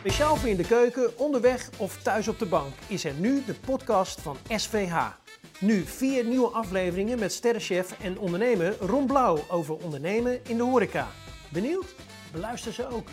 Speciaal voor in de keuken, onderweg of thuis op de bank is er nu de podcast van SVH. Nu vier nieuwe afleveringen met sterrenchef en ondernemer Ron Blauw over ondernemen in de horeca. Benieuwd? Beluister ze ook.